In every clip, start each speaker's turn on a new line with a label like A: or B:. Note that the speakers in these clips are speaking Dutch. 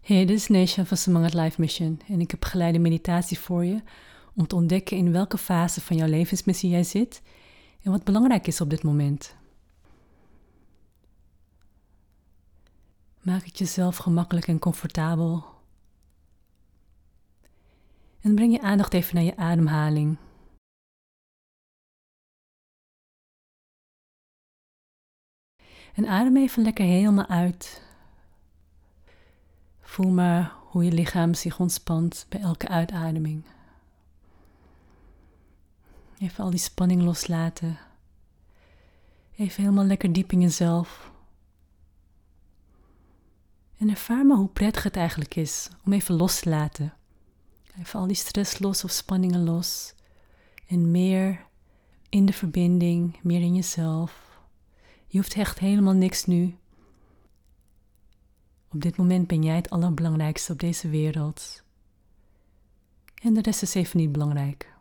A: Hey, dit is Nesha van Samangat Life Mission en ik heb geleide meditatie voor je om te ontdekken in welke fase van jouw levensmissie jij zit en wat belangrijk is op dit moment. Maak het jezelf gemakkelijk en comfortabel. En breng je aandacht even naar je ademhaling. En adem even lekker helemaal uit. Voel maar hoe je lichaam zich ontspant bij elke uitademing. Even al die spanning loslaten. Even helemaal lekker diep in jezelf. En ervaar maar hoe prettig het eigenlijk is om even los te laten. Even al die stress los of spanningen los. En meer in de verbinding, meer in jezelf. Je hoeft echt helemaal niks nu. Op dit moment ben jij het allerbelangrijkste op deze wereld. En de rest is even niet belangrijk.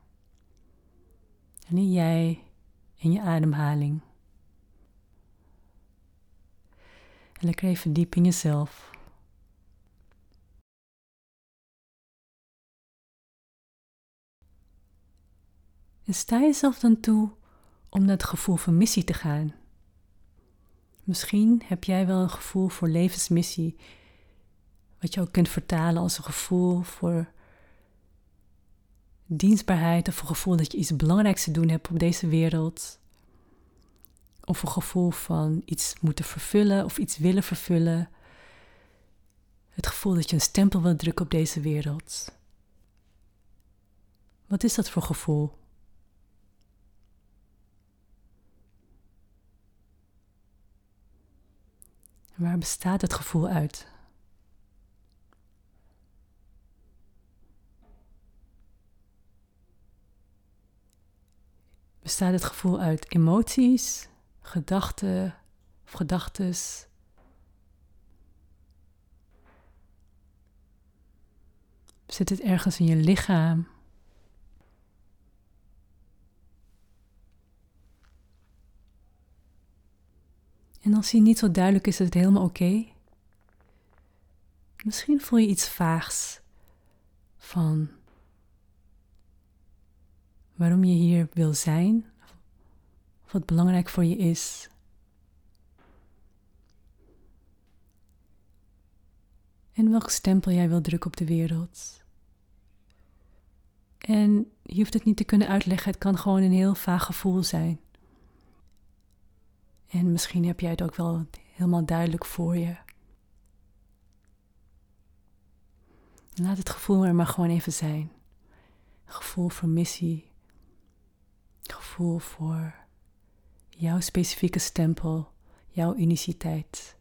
A: En jij en je ademhaling. En lekker even diep in jezelf. En sta jezelf dan toe om naar het gevoel van missie te gaan. Misschien heb jij wel een gevoel voor levensmissie, wat je ook kunt vertalen als een gevoel voor dienstbaarheid of een gevoel dat je iets belangrijks te doen hebt op deze wereld. Of een gevoel van iets moeten vervullen of iets willen vervullen. Het gevoel dat je een stempel wilt drukken op deze wereld. Wat is dat voor gevoel? Waar bestaat het gevoel uit? Bestaat het gevoel uit emoties, gedachten of gedachtes? Zit het ergens in je lichaam? En als die niet zo duidelijk is, is het helemaal oké. Misschien voel je iets vaags van waarom je hier wil zijn, of wat belangrijk voor je is. En welk stempel jij wil drukken op de wereld. En je hoeft het niet te kunnen uitleggen, het kan gewoon een heel vaag gevoel zijn. En misschien heb jij het ook wel helemaal duidelijk voor je. laat het gevoel er maar gewoon even zijn. Gevoel voor missie. Gevoel voor jouw specifieke stempel, jouw uniciteit.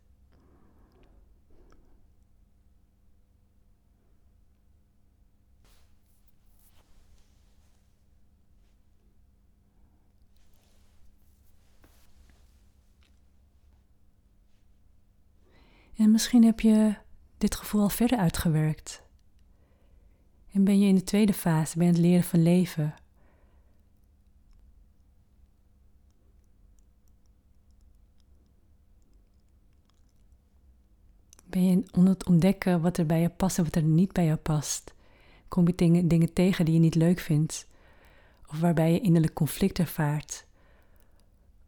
A: En misschien heb je dit gevoel al verder uitgewerkt. En ben je in de tweede fase, je het leren van leven. Ben je on het ontdekken wat er bij je past en wat er niet bij je past? Kom je dingen, dingen tegen die je niet leuk vindt? Of waarbij je innerlijk conflict ervaart?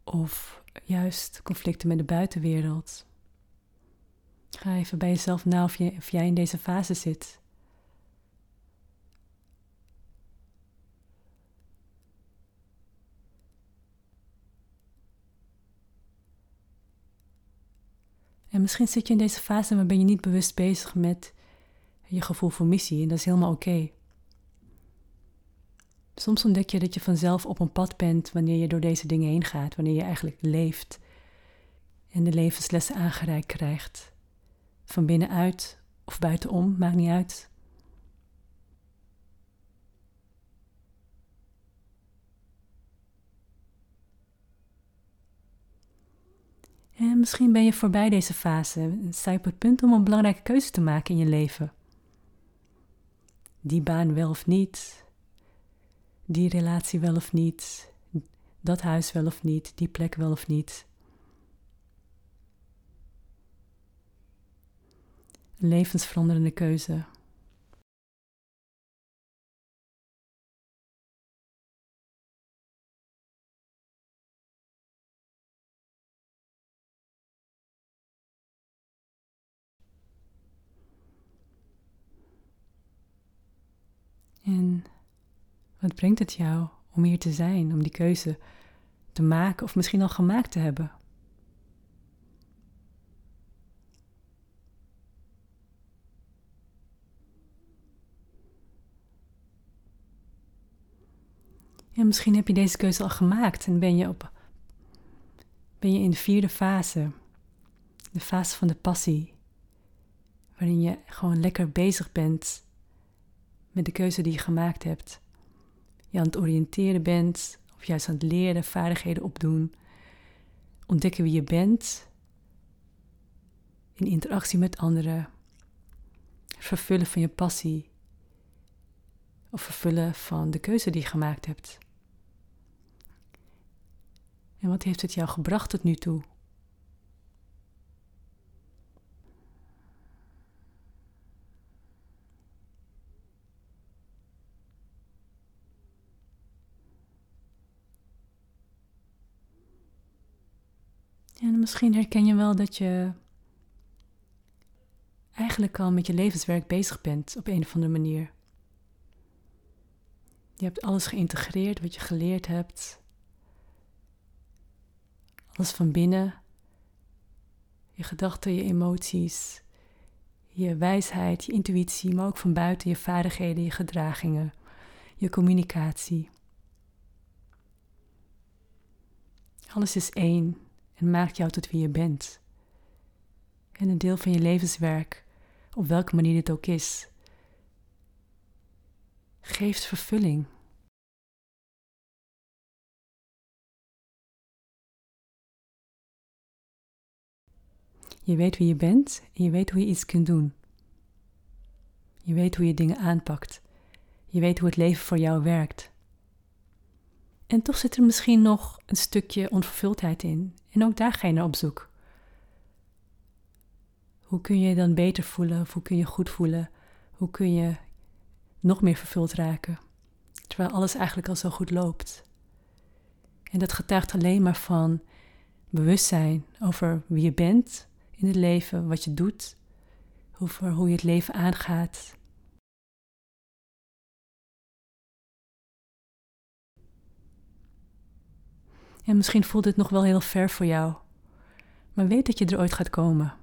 A: Of juist conflicten met de buitenwereld? Ga even bij jezelf na of, je, of jij in deze fase zit. En misschien zit je in deze fase, maar ben je niet bewust bezig met je gevoel voor missie. En dat is helemaal oké. Soms ontdek je dat je vanzelf op een pad bent wanneer je door deze dingen heen gaat, wanneer je eigenlijk leeft en de levenslessen aangereikt krijgt. Van binnenuit of buitenom, maakt niet uit. En misschien ben je voorbij deze fase. Sta je op het punt om een belangrijke keuze te maken in je leven. Die baan wel of niet. Die relatie wel of niet. Dat huis wel of niet. Die plek wel of niet. Een levensveranderende keuze. En wat brengt het jou om hier te zijn, om die keuze te maken of misschien al gemaakt te hebben? Ja, misschien heb je deze keuze al gemaakt en ben je, op, ben je in de vierde fase, de fase van de passie, waarin je gewoon lekker bezig bent met de keuze die je gemaakt hebt. Je aan het oriënteren bent, of juist aan het leren, vaardigheden opdoen, ontdekken wie je bent, in interactie met anderen, vervullen van je passie of vervullen van de keuze die je gemaakt hebt. En wat heeft het jou gebracht tot nu toe? En misschien herken je wel dat je eigenlijk al met je levenswerk bezig bent op een of andere manier. Je hebt alles geïntegreerd wat je geleerd hebt. Alles van binnen. Je gedachten, je emoties, je wijsheid, je intuïtie, maar ook van buiten je vaardigheden, je gedragingen, je communicatie. Alles is één en maakt jou tot wie je bent. En een deel van je levenswerk, op welke manier dit ook is, geeft vervulling. Je weet wie je bent en je weet hoe je iets kunt doen. Je weet hoe je dingen aanpakt. Je weet hoe het leven voor jou werkt. En toch zit er misschien nog een stukje onvervuldheid in. En ook daar ga je naar op zoek. Hoe kun je je dan beter voelen? Of hoe kun je goed voelen? Hoe kun je nog meer vervuld raken? Terwijl alles eigenlijk al zo goed loopt. En dat getuigt alleen maar van bewustzijn over wie je bent in het leven, wat je doet, over hoe je het leven aangaat. En misschien voelt het nog wel heel ver voor jou, maar weet dat je er ooit gaat komen.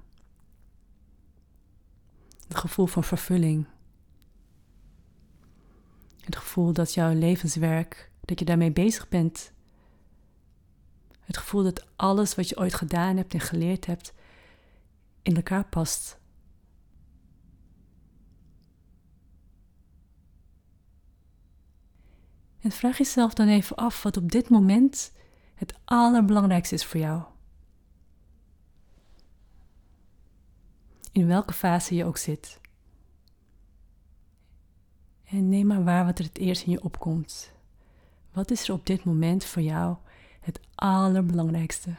A: Het gevoel van vervulling. Het gevoel dat jouw levenswerk, dat je daarmee bezig bent. Het gevoel dat alles wat je ooit gedaan hebt en geleerd hebt, in elkaar past. En vraag jezelf dan even af wat op dit moment het allerbelangrijkste is voor jou. In welke fase je ook zit. En neem maar waar wat er het eerst in je opkomt. Wat is er op dit moment voor jou het allerbelangrijkste?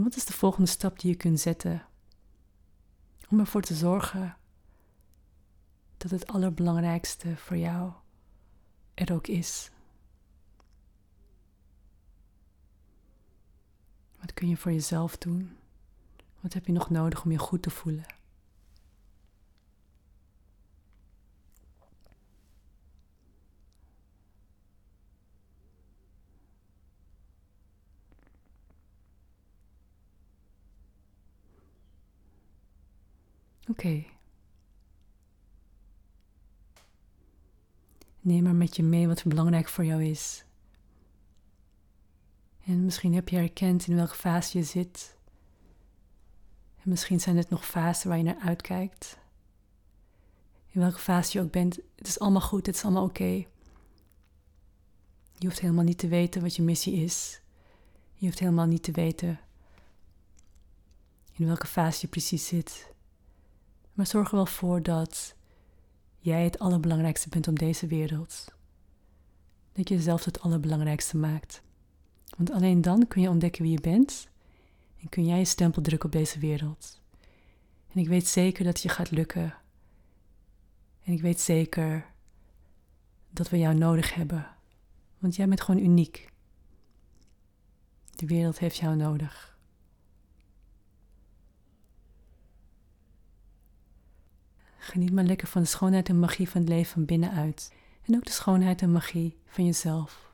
A: En wat is de volgende stap die je kunt zetten om ervoor te zorgen dat het allerbelangrijkste voor jou er ook is? Wat kun je voor jezelf doen? Wat heb je nog nodig om je goed te voelen? Oké. Neem maar met je mee wat belangrijk voor jou is. En misschien heb je herkend in welke fase je zit. En misschien zijn het nog fasen waar je naar uitkijkt. In welke fase je ook bent, het is allemaal goed, het is allemaal oké. Je hoeft helemaal niet te weten wat je missie is. Je hoeft helemaal niet te weten in welke fase je precies zit. Maar zorg er wel voor dat jij het allerbelangrijkste bent op deze wereld. Dat je jezelf het allerbelangrijkste maakt. Want alleen dan kun je ontdekken wie je bent en kun jij je stempel drukken op deze wereld. En ik weet zeker dat je gaat lukken. En ik weet zeker dat we jou nodig hebben. Want jij bent gewoon uniek. De wereld heeft jou nodig. Geniet maar lekker van de schoonheid en magie van het leven van binnenuit. En ook de schoonheid en magie van jezelf.